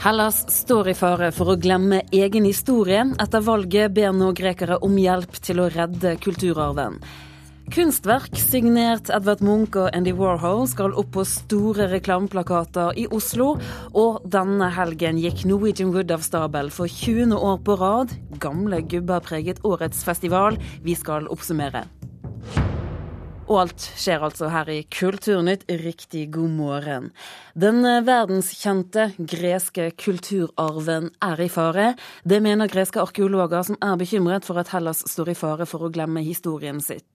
Hellas står i fare for å glemme egen historie. Etter valget ber nå grekere om hjelp til å redde kulturarven. Kunstverk signert Edvard Munch og Andy Warhol skal opp på store reklameplakater i Oslo. Og denne helgen gikk Norwegian Wood av stabel for 20. år på rad. Gamle gubber preget årets festival. Vi skal oppsummere. Og alt skjer altså her i Kulturnytt. Riktig god morgen. Den eh, verdenskjente greske kulturarven er i fare. Det mener greske arkeologer som er bekymret for at Hellas står i fare for å glemme historien sitt.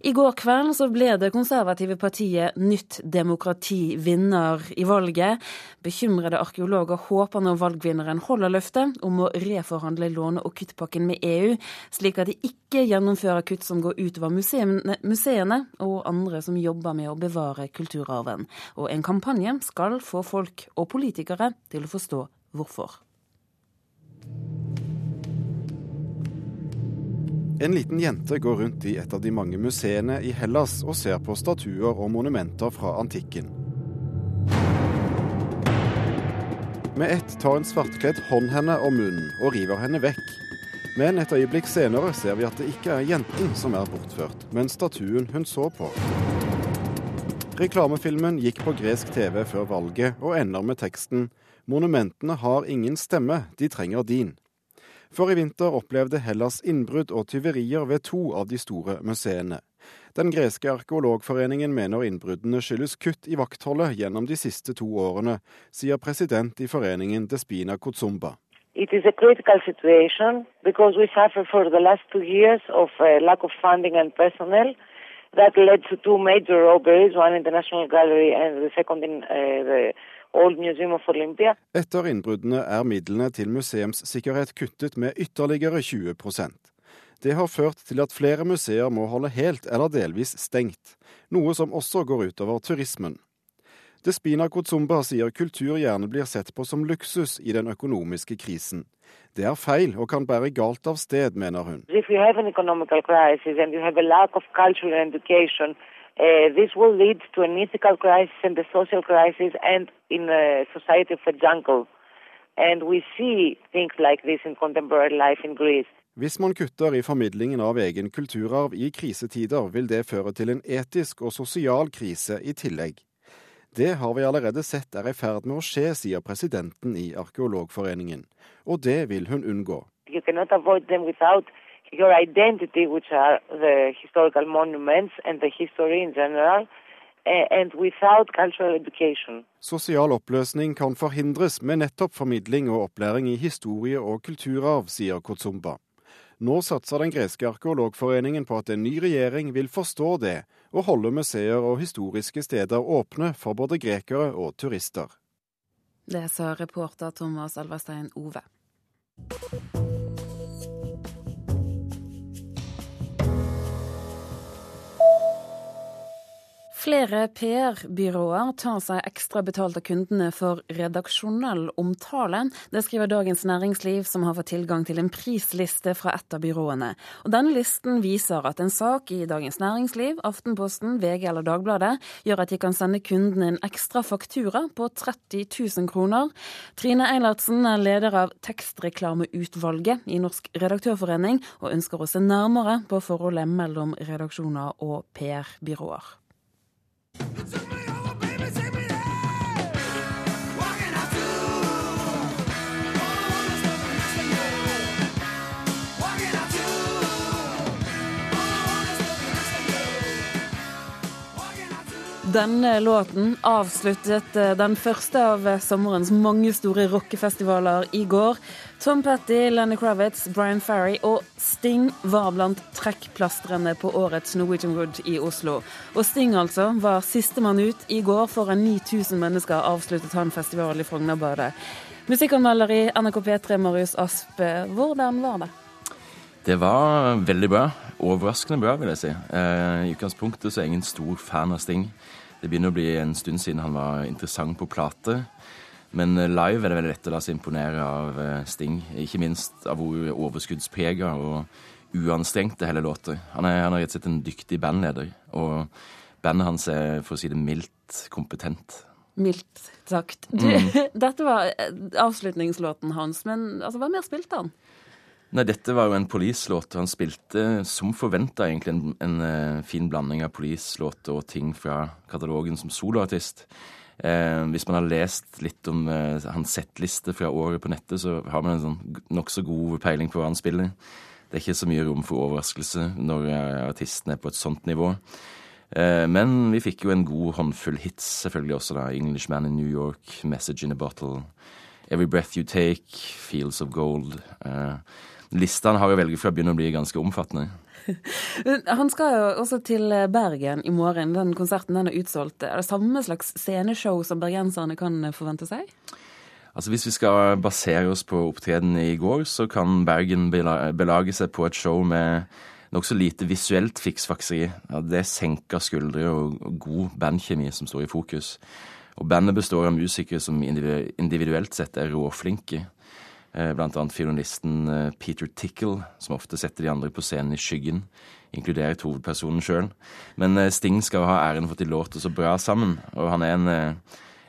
I går kveld så ble det konservative partiet Nytt demokrati vinner i valget. Bekymrede arkeologer håper nå valgvinneren holder løftet om å reforhandle låne- og kuttpakken med EU, slik at de ikke gjennomfører kutt som går utover museene, museene og andre som jobber med å bevare kulturarven. Og en kampanje skal få folk og politikere til å forstå hvorfor. En liten jente går rundt i et av de mange museene i Hellas og ser på statuer og monumenter fra antikken. Med ett tar en svartkledd hånd henne om munnen og river henne vekk. Men et øyeblikk senere ser vi at det ikke er jenten som er bortført, men statuen hun så på. Reklamefilmen gikk på gresk TV før valget og ender med teksten 'Monumentene har ingen stemme, de trenger din'. For i vinter opplevde Hellas innbrudd og tyverier ved to av de store museene. Den greske arkeologforeningen mener innbruddene skyldes kutt i vaktholdet gjennom de siste to årene, sier president i foreningen Despina Kutsumba. It is a critical situation because we suffer for the last two years of a lack of funding and personnel. That led to two major robberies, one in the National Gallery and the second in uh, the Etter innbruddene er midlene til museumssikkerhet kuttet med ytterligere 20% Det har ført til at flere museer må holde helt eller delvis stengt, noe som også går utover turismen. Despina Kotsumba sier kultur gjerne blir sett på som luksus i den økonomiske krisen. Det er feil og kan bære galt av sted, mener hun. If you have an economical crisis and you have a lack of cultural education, Uh, this will lead to an ethical crisis and a social crisis and in a society of a jungle. And we see things like this in contemporary life in Greece. Hvis man kutter i formidlingen av egen kulturarv i krisetider, vil det føre til en etisk og sosial krise i tillegg. Det har vi allerede sett er i ferd med å skje, sier presidenten i Arkeologforeningen. Og det vil hun unngå. You cannot avoid them without your identity, which are the historical monuments and the history in general, and without cultural education. Sosial oppløsning kan forhindres med nettopp formidling og opplæring i historie og kulturarv, sier Kotsumba. Nå satser den greske arkeologforeningen på at en ny regjering vil forstå det, og holde museer og historiske steder åpne for både grekere og turister. Det sa reporter Thomas Alverstein Ove. Flere PR-byråer tar seg ekstra betalt av kundene for redaksjonell omtale. Det skriver Dagens Næringsliv, som har fått tilgang til en prisliste fra et av byråene. Og Denne listen viser at en sak i Dagens Næringsliv, Aftenposten, VG eller Dagbladet gjør at de kan sende kundene en ekstra faktura på 30 000 kroner. Trine Eilertsen er leder av Tekstreklameutvalget i Norsk redaktørforening, og ønsker å se nærmere på forholdet mellom redaksjoner og PR-byråer. Denne låten avsluttet eh, den første av sommerens mange store rockefestivaler i går. Tom Petty, Lenny Kravitz, Brian Ferry og Sting var blant trekkplastrene på årets Norwegian Wood i Oslo. Og Sting altså var sistemann ut i går. Foran 9000 mennesker avsluttet han festival i Frognerbadet. Musikkanmelder i NRK P3, Marius Aspe, hvordan var det? Det var veldig bra. Overraskende bra, vil jeg si. Eh, I utgangspunktet så er jeg ingen stor fan av Sting. Det begynner å bli en stund siden han var interessant på plate. Men eh, live er det veldig lett å la seg imponere av eh, Sting. Ikke minst av hvor overskuddsprega og uanstrengte hele låter. Han er, han er rett og slett en dyktig bandleder. Og bandet hans er, for å si det mildt, kompetent. Mildt sagt. Du, mm. Dette var eh, avslutningslåten hans, men altså, hva mer spilte han? Nei, dette var jo en Police-låt. Han spilte som forventa egentlig en, en, en, fin blanding av Police-låter og ting fra katalogen som soloartist. Eh, hvis man har lest litt om eh, hans settliste fra året på nettet, så har man en sånn nokså god peiling på hva han spiller. Det er ikke så mye rom for overraskelse når eh, artisten er på et sånt nivå. Eh, men vi fikk jo en god håndfull hits selvfølgelig også, da. 'Englishman in New York', 'Message in a Bottle', 'Every Breath You Take', 'Fields of Gold'. Eh, listene har å velge fra, begynner å bli ganske omfattende. Han skal jo også til Bergen i morgen. Den konserten den er utsolgt. Er det samme slags sceneshow som bergenserne kan forvente seg? Altså Hvis vi skal basere oss på opptredenen i går, så kan Bergen belage seg på et show med nokså lite visuelt fiksfakseri. Ja, det er senka skuldre og god bandkjemi som står i fokus. Og bandet består av musikere som individuelt sett er råflinke. Eh, annet fiolinisten eh, Peter Tickle, som ofte setter de andre på scenen i skyggen, inkludert hovedpersonen sjøl. Men eh, Sting skal ha æren for at de låter så bra sammen, og han er en,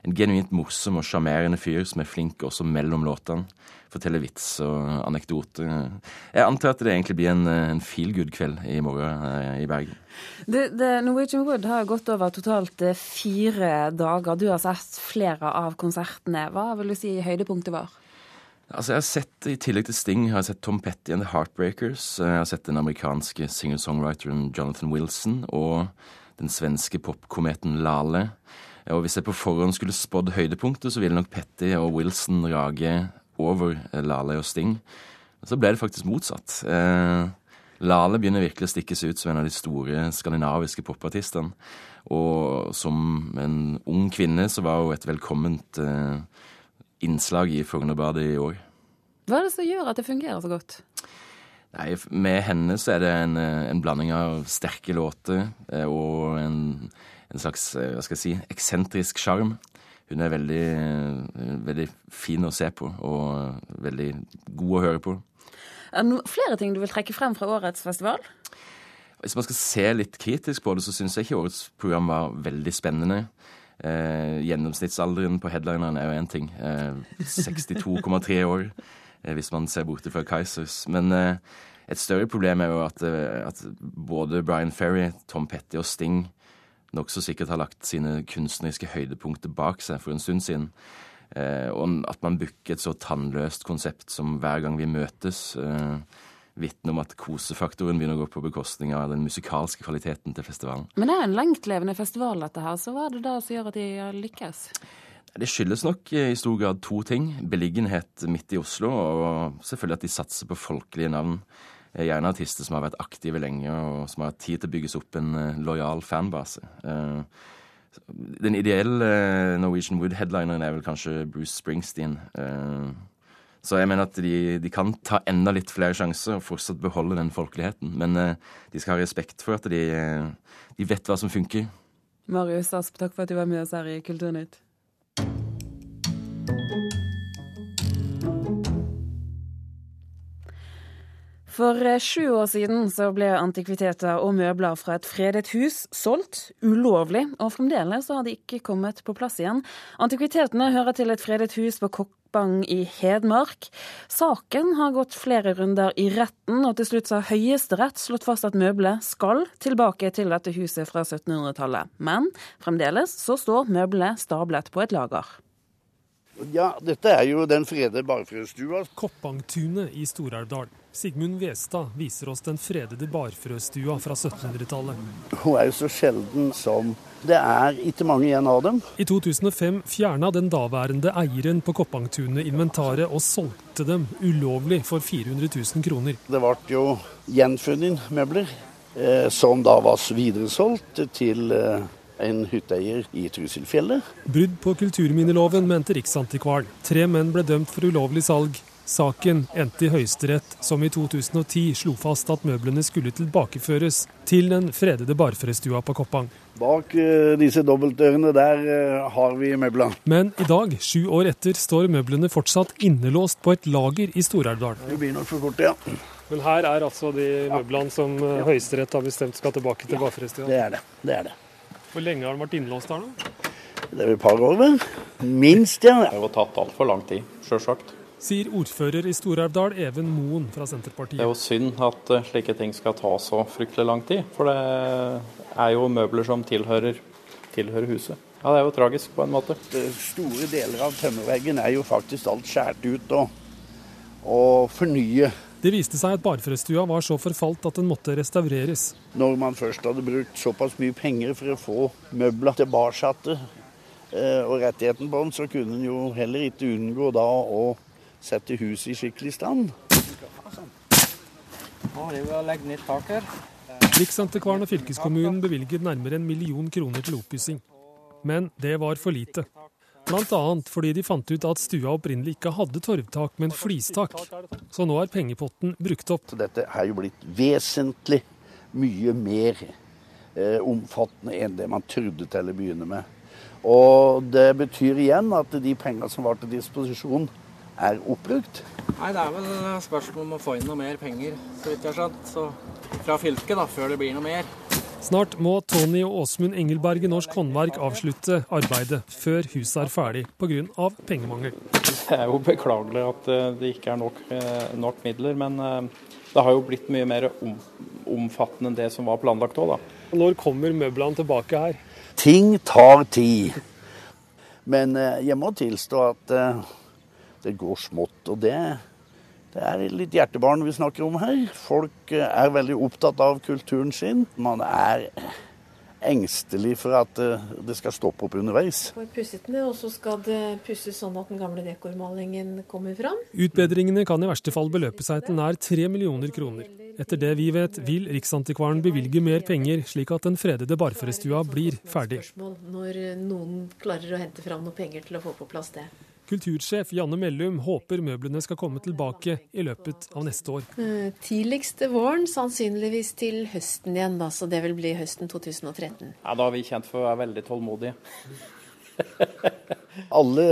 en genuint morsom og sjarmerende fyr som er flink også mellom låtene. Forteller vits og anekdoter. Jeg antar at det egentlig blir en, en feel good-kveld i morgen i Bergen. Det, det, Norwegian Wood har gått over totalt fire dager. Du har sett flere av konsertene. Hva vil du si høydepunktet var? Altså, jeg har sett, I tillegg til Sting har jeg sett Tom Petty and The Heartbreakers. Jeg har sett den amerikanske singer-songwriteren Jonathan Wilson og den svenske popkometen Lale. Og Hvis jeg på forhånd skulle spådd høydepunktet, så ville nok Petty og Wilson rage over Lale og Sting. Så ble det faktisk motsatt. Eh, Lale begynner virkelig å stikke seg ut som en av de store skandinaviske popartistene. Og som en ung kvinne så var hun et velkomment eh, innslag i Frognerbadet i år. Hva er det som gjør at det fungerer så godt? Nei, Med henne så er det en, en blanding av sterke låter eh, og en, en, slags eh, hva skal jeg si, eksentrisk sjarm. Hun er veldig, eh, veldig fin å se på og veldig god å høre på. Er det flere ting du vil trekke frem fra årets festival? Hvis man skal se litt kritisk på det, så syns jeg ikke årets program var veldig spennende. Eh, gjennomsnittsalderen på headlineren er jo én ting. Eh, 62,3 år, eh, hvis man ser borte fra Kaizers. Men eh, et større problem er jo at, eh, at, både Brian Ferry, Tom Petty og Sting nokså sikkert har lagt sine kunstneriske høydepunkter bak seg for en stund siden. Eh, og at man booker et så tannløst konsept som hver gang vi møtes. Eh, vitne om at kosefaktoren begynner å gå på bekostning av den musikalske kvaliteten til festivalen. Men det er en lengtlevende festival, dette her. Så hva er det da som gjør at de lykkes? Det skyldes nok i stor grad to ting. Beliggenhet midt i Oslo, og selvfølgelig at de satser på folkelige navn. Gjerne artister som har vært aktive lenge, og som har hatt tid til å bygges opp en eh, lojal fanbase. Eh, den ideelle eh, Norwegian Wood-headlineren er vel kanskje Bruce Springsteen. Så jeg mener at de, de, kan ta enda litt flere sjanser og fortsatt beholde den folkeligheten. Men uh, de skal ha respekt for at de, uh, de vet hva som funker. Marius Asp, takk for at du var med oss her i Kulturnytt. For eh, sju år siden så ble antikviteter og møbler fra et fredet hus solgt ulovlig, og fremdeles så har de ikke kommet på plass igjen. Antikvitetene hører til et fredet hus på Kokk Bang i Hedmark. Saken har gått flere runder i retten, og til slutt har Høyesterett slått fast at møblet skal tilbake til dette huset fra 1700-tallet. Men fremdeles så står møblet stablet på et lager. Ja, dette er jo den frede barfrøstua. Koppangtunet i Stor-Elvdal. Sigmund Westad viser oss den fredede barfrøstua fra 1700-tallet. Hun er jo så sjelden som det er ikke mange igjen av dem. I 2005 fjerna den daværende eieren på Koppangtunet inventaret og solgte dem ulovlig for 400 000 kroner. Det ble jo gjenfunnet møbler eh, som da var videresolgt til eh, en hytteeier i Trusilfjellet. Brudd på kulturminneloven, mente Riksantikvaren. Tre menn ble dømt for ulovlig salg. Saken endte i Høyesterett, som i 2010 slo fast at møblene skulle tilbakeføres til den fredede barførestua på Koppang. Bak uh, disse dobbeltdørene der uh, har vi møblene. Men i dag, sju år etter, står møblene fortsatt innelåst på et lager i Stor-Elvdal. Det blir nok for fort, ja. Men her er altså de møblene som uh, Høyesterett har bestemt skal tilbake til ja, Barførestua? Det er det. det er det. Hvor lenge har den vært innlåst her nå? Det er et par år, vel. Minst, ja. Det har jo tatt altfor lang tid, sjølsagt. Sier ordfører i Stor-Elvdal Even Moen fra Senterpartiet. Det er jo synd at eh, slike ting skal ta så fryktelig lang tid. For det er jo møbler som tilhører, tilhører huset. Ja, Det er jo tragisk på en måte. Store deler av tømmerveggen er jo faktisk alt skåret ut og, og fornye. Det viste seg at barfrestua var så forfalt at den måtte restaureres. Når man først hadde brukt såpass mye penger for å få møbler tilbake eh, og rettigheten på den, så kunne en jo heller ikke unngå da å sette huset i skikkelig stand. Nå driver vi og legger nytt tak her. Riksantikvaren og fylkeskommunen bevilget nærmere en million kroner til oppussing. Men det var for lite. Bl.a. fordi de fant ut at stua opprinnelig ikke hadde torvtak, men flistak. Så nå er pengepotten brukt opp. Så dette er jo blitt vesentlig mye mer eh, omfattende enn det man trodde til å begynne med. Og det betyr igjen at de pengene som var til disposisjon, er oppbrukt. Nei, Det er vel spørsmål om å få inn noe mer penger, så vidt jeg har skjønt. Så fra fylket, da, før det blir noe mer. Snart må Tony og Åsmund Engelberg i Norsk Håndverk avslutte arbeidet før huset er ferdig pga. pengemangel. Det er jo beklagelig at eh, det ikke er nok, eh, nok midler, men eh, det har jo blitt mye mer om, omfattende enn det som var planlagt òg, da. Når kommer møblene tilbake her? Ting tar tid. Men jeg må tilstå at det går smått. Og det, det er litt hjertebarn vi snakker om her. Folk er veldig opptatt av kulturen sin. Man er engstelig for at eh, det skal stoppe opp underveis. For pusset ned, og så skal det pusses sånn at den gamle dekormalingen kommer fram. Utbedringene kan i verste fall beløpe seg til nær tre millioner kroner. Etter det vi vet, vil Riksantikvaren bevilge mer penger, slik at den fredede Barførestua blir ferdig. Når noen klarer å hente fram noen penger til å få på plass det. Kultursjef Janne Mellum håper møblene skal komme tilbake i løpet av neste år. Eh, tidligst våren, sannsynligvis til høsten igjen, da, så det vil bli høsten 2013. Ja, Da har vi kjent for å være veldig tålmodige. Alle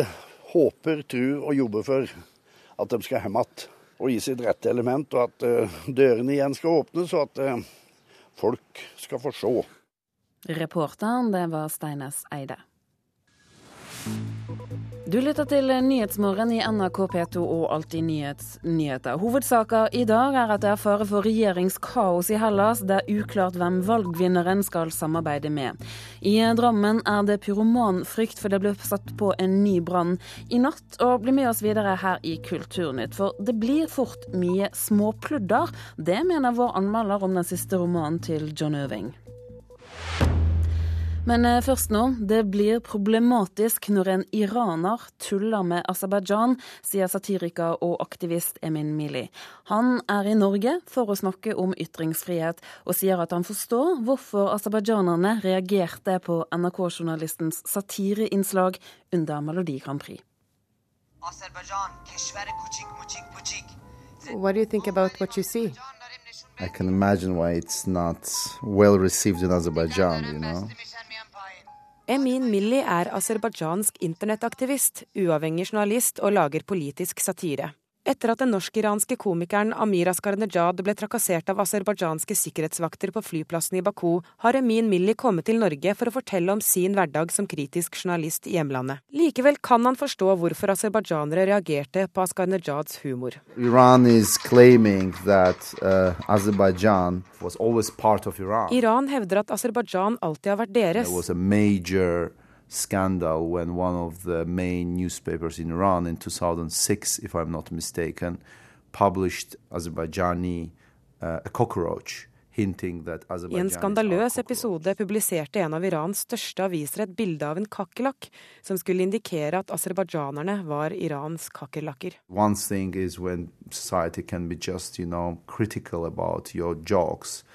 håper, tror og jobber for at de skal hjem igjen og gi sitt rette element, og at uh, dørene igjen skal åpnes, og at uh, folk skal få se. Reporteren, det var Steines Eide. Du lytter til Nyhetsmorgen i NRK P2 og Alltid nyhets nyheter. Hovedsaker i dag er at det er fare for regjeringskaos i Hellas. Det er uklart hvem valgvinneren skal samarbeide med. I Drammen er det pyromanfrykt, for det ble satt på en ny brann i natt. Og bli med oss videre her i Kulturnytt, for det blir fort mye småpludder. Det mener vår anmelder om den siste romanen til John Irving. Men eh, først nå. Det blir problematisk når en iraner tuller med Aserbajdsjan, sier satiriker og aktivist Emin Mili. Han er i Norge for å snakke om ytringsfrihet, og sier at han forstår hvorfor aserbajdsjanerne reagerte på NRK-journalistens satireinnslag under Melodi Grand Prix. What do you think about what you see? I can imagine why it's not well received in Azerbaijan, you know. Emin Milli er aserbajdsjansk internettaktivist, uavhengig journalist og lager politisk satire. Etter at den norsk-iranske komikeren Amir Askarnejad ble trakassert av aserbajdsjanske sikkerhetsvakter på flyplassen i Baku, har Emin Milli kommet til Norge for å fortelle om sin hverdag som kritisk journalist i hjemlandet. Likevel kan han forstå hvorfor aserbajdsjanere reagerte på Askarnejads humor. Iran that uh. Iran hevder at Aserbajdsjan alltid har vært deres. Scandal when one of the main newspapers in Iran in 2006, if I'm not mistaken, published Azerbaijani uh, a cockroach. I en skandaløs episode publiserte en av Irans største aviser et bilde av en kakerlakk, som skulle indikere at aserbajdsjanerne var Irans kakerlakker. One thing is when society can be just, you know, critical about your jokes.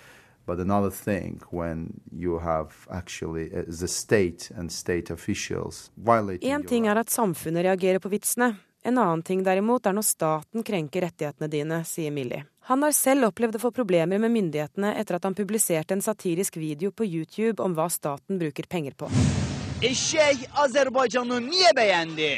But another thing when you have actually uh, the state and state officials violating En ting er at samfunnet reagerer på vitsene. En annen ting derimot er når staten krenker rettighetene dine, sier Millie. Han har selv opplevd å få problemer med myndighetene etter at han publiserte en satirisk video på YouTube om hva staten bruker penger på. Eşek Azerbaycan'ı niye beğendi?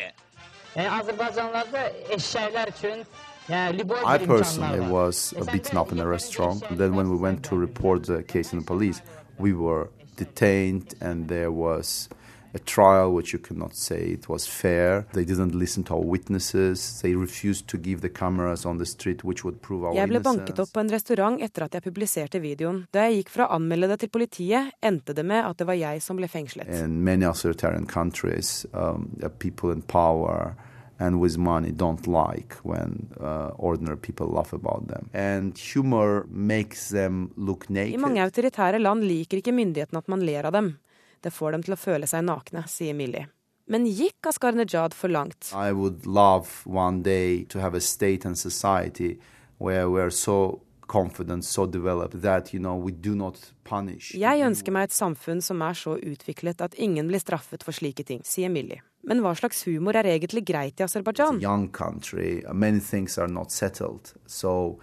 Azerbaycanlılar eşekler için I personally was beaten up in a restaurant. And then when we went to report the case in the police, we were detained and there was a trial which you cannot say it was fair. They didn't listen to our witnesses. They refused to give the cameras on the street which would prove our Jeg ble innocence. banket opp på en restaurant etter at jeg publiserte videoen. Da jeg gikk fra å anmelde det til politiet, endte det med at det var jeg som ble fengslet. In many authoritarian countries, um, people in power and with money don't like when uh, ordinary people laugh about them. And humor makes them look I mange autoritære land liker ikke myndighetene at man ler av dem. Det får dem til å føle seg nakne, sier Millie. Men gikk Askarnejad for langt? I would love one day to have a state and society where we're so so that you know we do not punish. Jeg ønsker meg et samfunn som er så utviklet at ingen blir straffet for slike ting, sier Millie. Men hva slags humor er egentlig greit i Aserbajdsjan? young country. Many things are not settled. So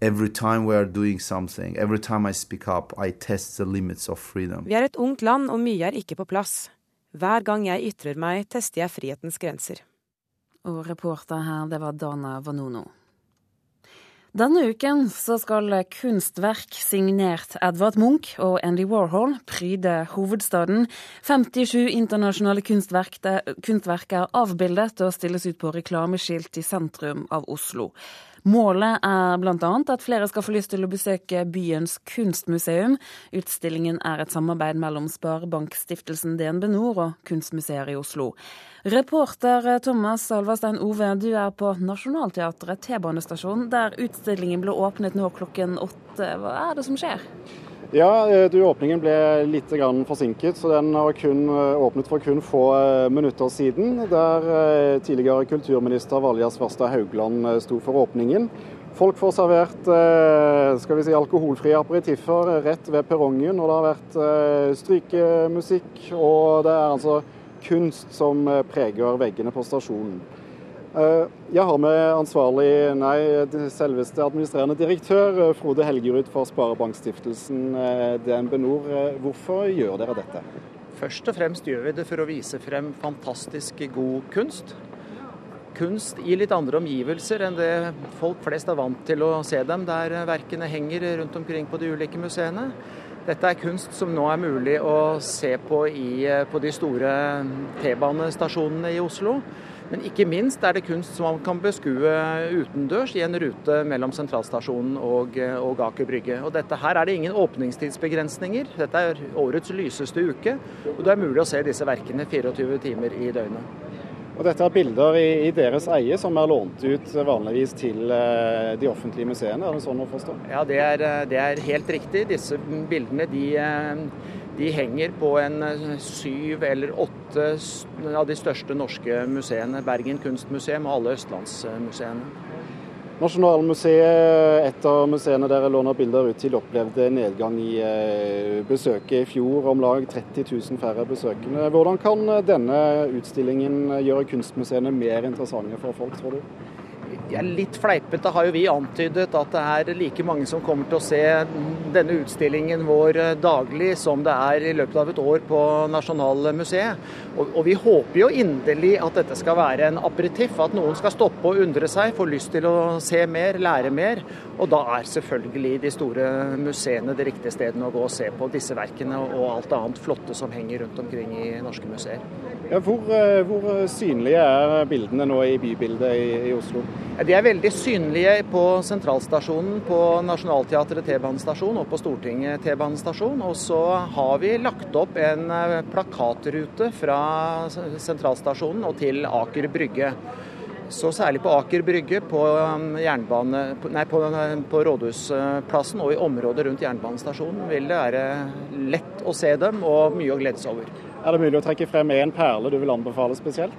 every time we are doing something, every time I speak up, I test the limits of freedom. Vi er et ungt land, og mye er ikke på plass. Hver gang jeg ytrer meg, tester jeg frihetens grenser. Og reporter her, det var Dana Vanono. Denne uken skal kunstverk signert Edvard Munch og Andy Warhol pryde hovedstaden. 57 internasjonale kunstverk, kunstverk er avbildet og stilles ut på reklameskilt i sentrum av Oslo. Målet er bl.a. at flere skal få lyst til å besøke byens kunstmuseum. Utstillingen er et samarbeid mellom Sparebankstiftelsen DNB Nord og Kunstmuseer i Oslo. Reporter Thomas Salvastein Ove, du er på Nationaltheatret T-banestasjon, der utstillingen ble åpnet nå klokken åtte. Hva er det som skjer? Ja, eh, du, Åpningen ble litt forsinket, så den har kun eh, åpnet for kun få eh, minutter siden. Der tidligere kulturminister Valja Svarstad Haugland sto for åpningen. Folk får servert skal vi si, alkoholfrie aperitiffer rett ved perrongen, og det har vært strykemusikk. Og det er altså kunst som preger veggene på stasjonen. Eh, Jeg har med ansvarlig, nei, selveste administrerende direktør, eh, Frode Helgerud for Sparebankstiftelsen eh, DNB Nor. Eh, Hvorfor gjør dere dette? Først og fremst gjør vi det for å vise frem fantastisk god kunst. Kunst i litt andre omgivelser enn det folk flest er vant til å se dem, der verkene henger rundt omkring på de ulike museene. Dette er kunst som nå er mulig å se på i, på de store T-banestasjonene i Oslo. Men ikke minst er det kunst som man kan beskue utendørs i en rute mellom sentralstasjonen og, og Aker Brygge. Og dette her er det ingen åpningstidsbegrensninger. Dette er årets lyseste uke, og det er mulig å se disse verkene 24 timer i døgnet. Og Dette er bilder i, i deres eie som er lånt ut vanligvis til eh, de offentlige museene, er det sånn å forstå? Ja, det er, det er helt riktig. Disse bildene de, de henger på en syv eller åtte av de største norske museene. Bergen kunstmuseum og alle østlandsmuseene. Nasjonalmuseet, et av museene dere låner bilder ut til, opplevde nedgang i eh, besøket i fjor. Om lag 30 000 færre besøkende. Hvordan kan denne utstillingen gjøre kunstmuseene mer interessante for folk, tror du? Ja, litt fleipete har jo vi antydet at det er like mange som kommer til å se denne utstillingen vår daglig som det er i løpet av et år på Nasjonalmuseet. Og, og vi håper jo inderlig at dette skal være en aperitiff, at noen skal stoppe og undre seg, få lyst til å se mer, lære mer. Og da er selvfølgelig de store museene det riktige stedet å gå og se på disse verkene og alt annet flotte som henger rundt omkring i norske museer. Ja, hvor, hvor, synlige er bildene nå i bybildet i, i Oslo? Ja, de er veldig synlige på sentralstasjonen på Nationaltheatret T-banestasjon og på Stortinget T-banestasjon. Og så har vi lagt opp en plakatrute fra sentralstasjonen og til Aker Brygge. Så særlig på Aker Brygge, på, jernbane, nei, på, på Rådhusplassen og i området rundt jernbanestasjonen vil det være lett å se dem og mye å glede seg over. Er det mulig å trekke frem en perle du vil anbefale spesielt?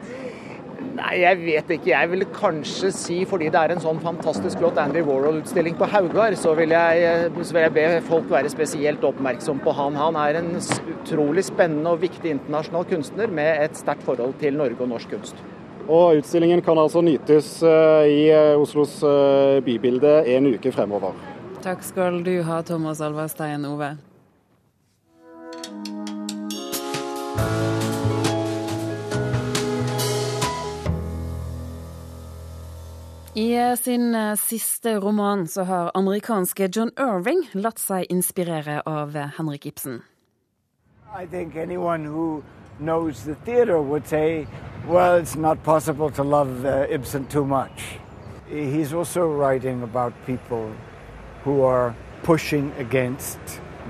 Nei, jeg vet ikke. Jeg vil kanskje si, fordi det er en sånn fantastisk flott Andy Warhol-utstilling på Haugar, så vil, jeg, så vil jeg be folk være spesielt oppmerksom på han. Han er en utrolig spennende og viktig internasjonal kunstner med et sterkt forhold til Norge og norsk kunst. Og Utstillingen kan altså nytes i Oslos bybilde en uke fremover. Takk skal du ha, Thomas Alverstein Ove. I sin siste roman så har amerikanske John Irving latt seg inspirere av Henrik Ibsen. I think anyone who knows the theater would say, well, it's not possible to love uh, Ibsen too much. He's also writing about people who are pushing against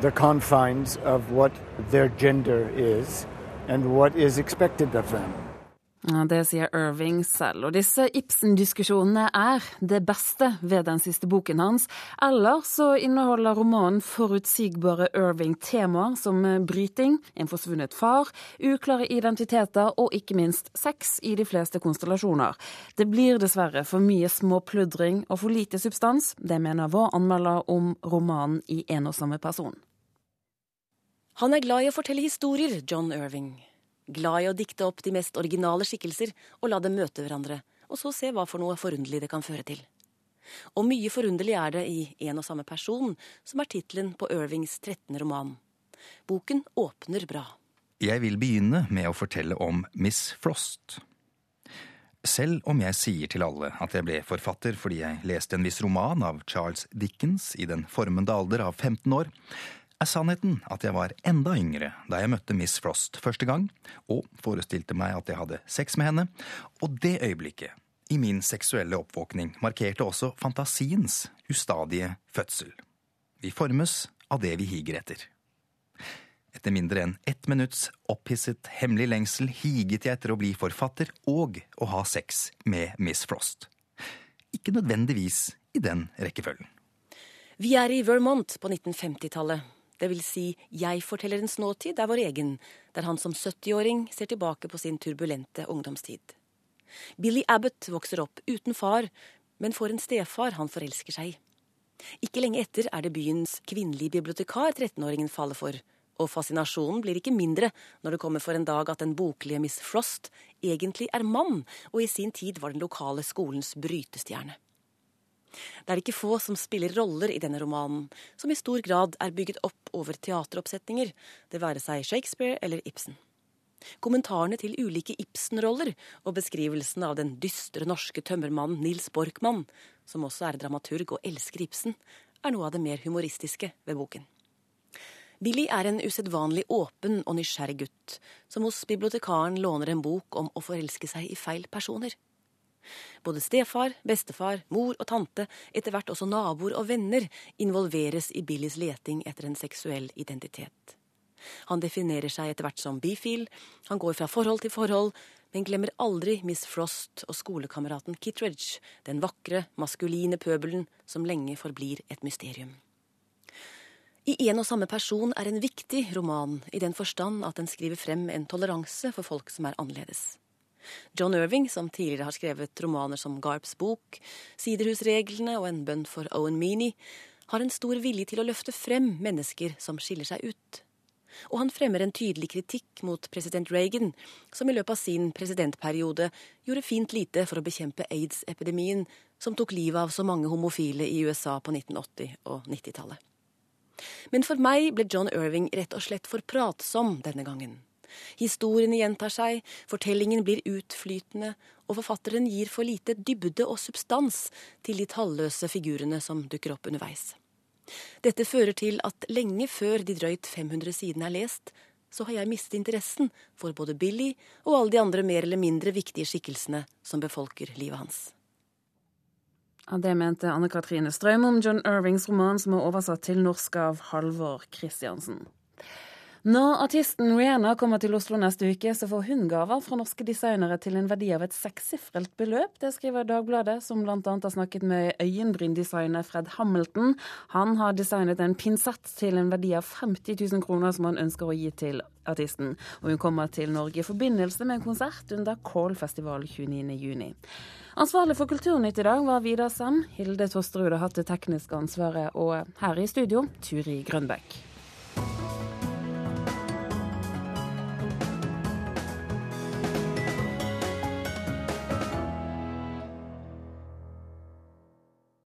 the confines of what their gender is and what is expected of them. Det sier Irving selv. Og disse Ibsen-diskusjonene er det beste ved den siste boken hans. Eller så inneholder romanen forutsigbare Irving-temaer som bryting, en forsvunnet far, uklare identiteter og ikke minst sex i de fleste konstellasjoner. Det blir dessverre for mye småpludring og for lite substans. Det mener vår anmelder om romanen i en og samme person. Han er glad i å fortelle historier, John Irving glad i å dikte opp de mest originale skikkelser og la dem møte hverandre, og så se hva for noe forunderlig det kan føre til. Og mye forunderlig er det i En og samme person, som er tittelen på Irvings 13. roman. Boken åpner bra. Jeg vil begynne med å fortelle om Miss Frost. Selv om jeg sier til alle at jeg ble forfatter fordi jeg leste en viss roman av Charles Dickens i den formende alder av 15 år, er sannheten at jeg var enda yngre da jeg møtte Miss Frost første gang, og forestilte meg at jeg hadde sex med henne, og det øyeblikket i min seksuelle oppvåkning markerte også fantasiens ustadige fødsel. Vi formes av det vi higer etter. Etter mindre enn ett minutts opphisset hemmelig lengsel higet jeg etter å bli forfatter og å ha sex med Miss Frost. Ikke nødvendigvis i den rekkefølgen. Vi er i Vermont på 1950-tallet. Det vil si, jeg-fortellerens nåtid er vår egen, der han som 70-åring ser tilbake på sin turbulente ungdomstid. Billy Abbott vokser opp uten far, men får en stefar han forelsker seg i. Ikke lenge etter er det byens kvinnelige bibliotekar 13-åringen faller for, og fascinasjonen blir ikke mindre når det kommer for en dag at den boklige Miss Frost egentlig er mann, og i sin tid var den lokale skolens brytestjerne. Det er ikke få som spiller roller i denne romanen, som i stor grad er bygget opp over teateroppsetninger, det være seg Shakespeare eller Ibsen. Kommentarene til ulike Ibsen-roller og beskrivelsen av den dystre norske tømmermannen Nils Borkmann, som også er dramaturg og elsker Ibsen, er noe av det mer humoristiske ved boken. Billy er en usedvanlig åpen og nysgjerrig gutt, som hos bibliotekaren låner en bok om å forelske seg i feil personer. Både stefar, bestefar, mor og tante, etter hvert også naboer og venner, involveres i Billys leting etter en seksuell identitet. Han definerer seg etter hvert som bifil, han går fra forhold til forhold, men glemmer aldri Miss Frost og skolekameraten Kittredge, den vakre, maskuline pøbelen som lenge forblir et mysterium. I en og samme person er en viktig roman, i den forstand at den skriver frem en toleranse for folk som er annerledes. John Irving, som tidligere har skrevet romaner som Garps bok, Siderhusreglene og En bønn for Owen Meany, har en stor vilje til å løfte frem mennesker som skiller seg ut. Og han fremmer en tydelig kritikk mot president Reagan, som i løpet av sin presidentperiode gjorde fint lite for å bekjempe aids-epidemien, som tok livet av så mange homofile i USA på 1980- og 90-tallet. Men for meg ble John Irving rett og slett for pratsom denne gangen. Historiene gjentar seg, fortellingen blir utflytende, og forfatteren gir for lite dybde og substans til de talløse figurene som dukker opp underveis. Dette fører til at lenge før de drøyt 500 sidene er lest, så har jeg mistet interessen for både Billy og alle de andre mer eller mindre viktige skikkelsene som befolker livet hans. Ja, det mente Anne Katrine Strøm om John Irvings roman, som er oversatt til norsk av Halvor Christiansen. Når artisten Rihanna kommer til Oslo neste uke, så får hun gaver fra norske designere til en verdi av et sekssifret beløp. Det skriver Dagbladet, som bl.a. har snakket med øyenbryndesigner Fred Hamilton. Han har designet en pinsett til en verdi av 50 000 kroner som han ønsker å gi til artisten. Og hun kommer til Norge i forbindelse med en konsert under Kålfestival 29.6. Ansvarlig for Kulturnytt i dag var Vidar Sand. Hilde Tosterud har hatt det tekniske ansvaret, og her i studio Turi Grønbekk.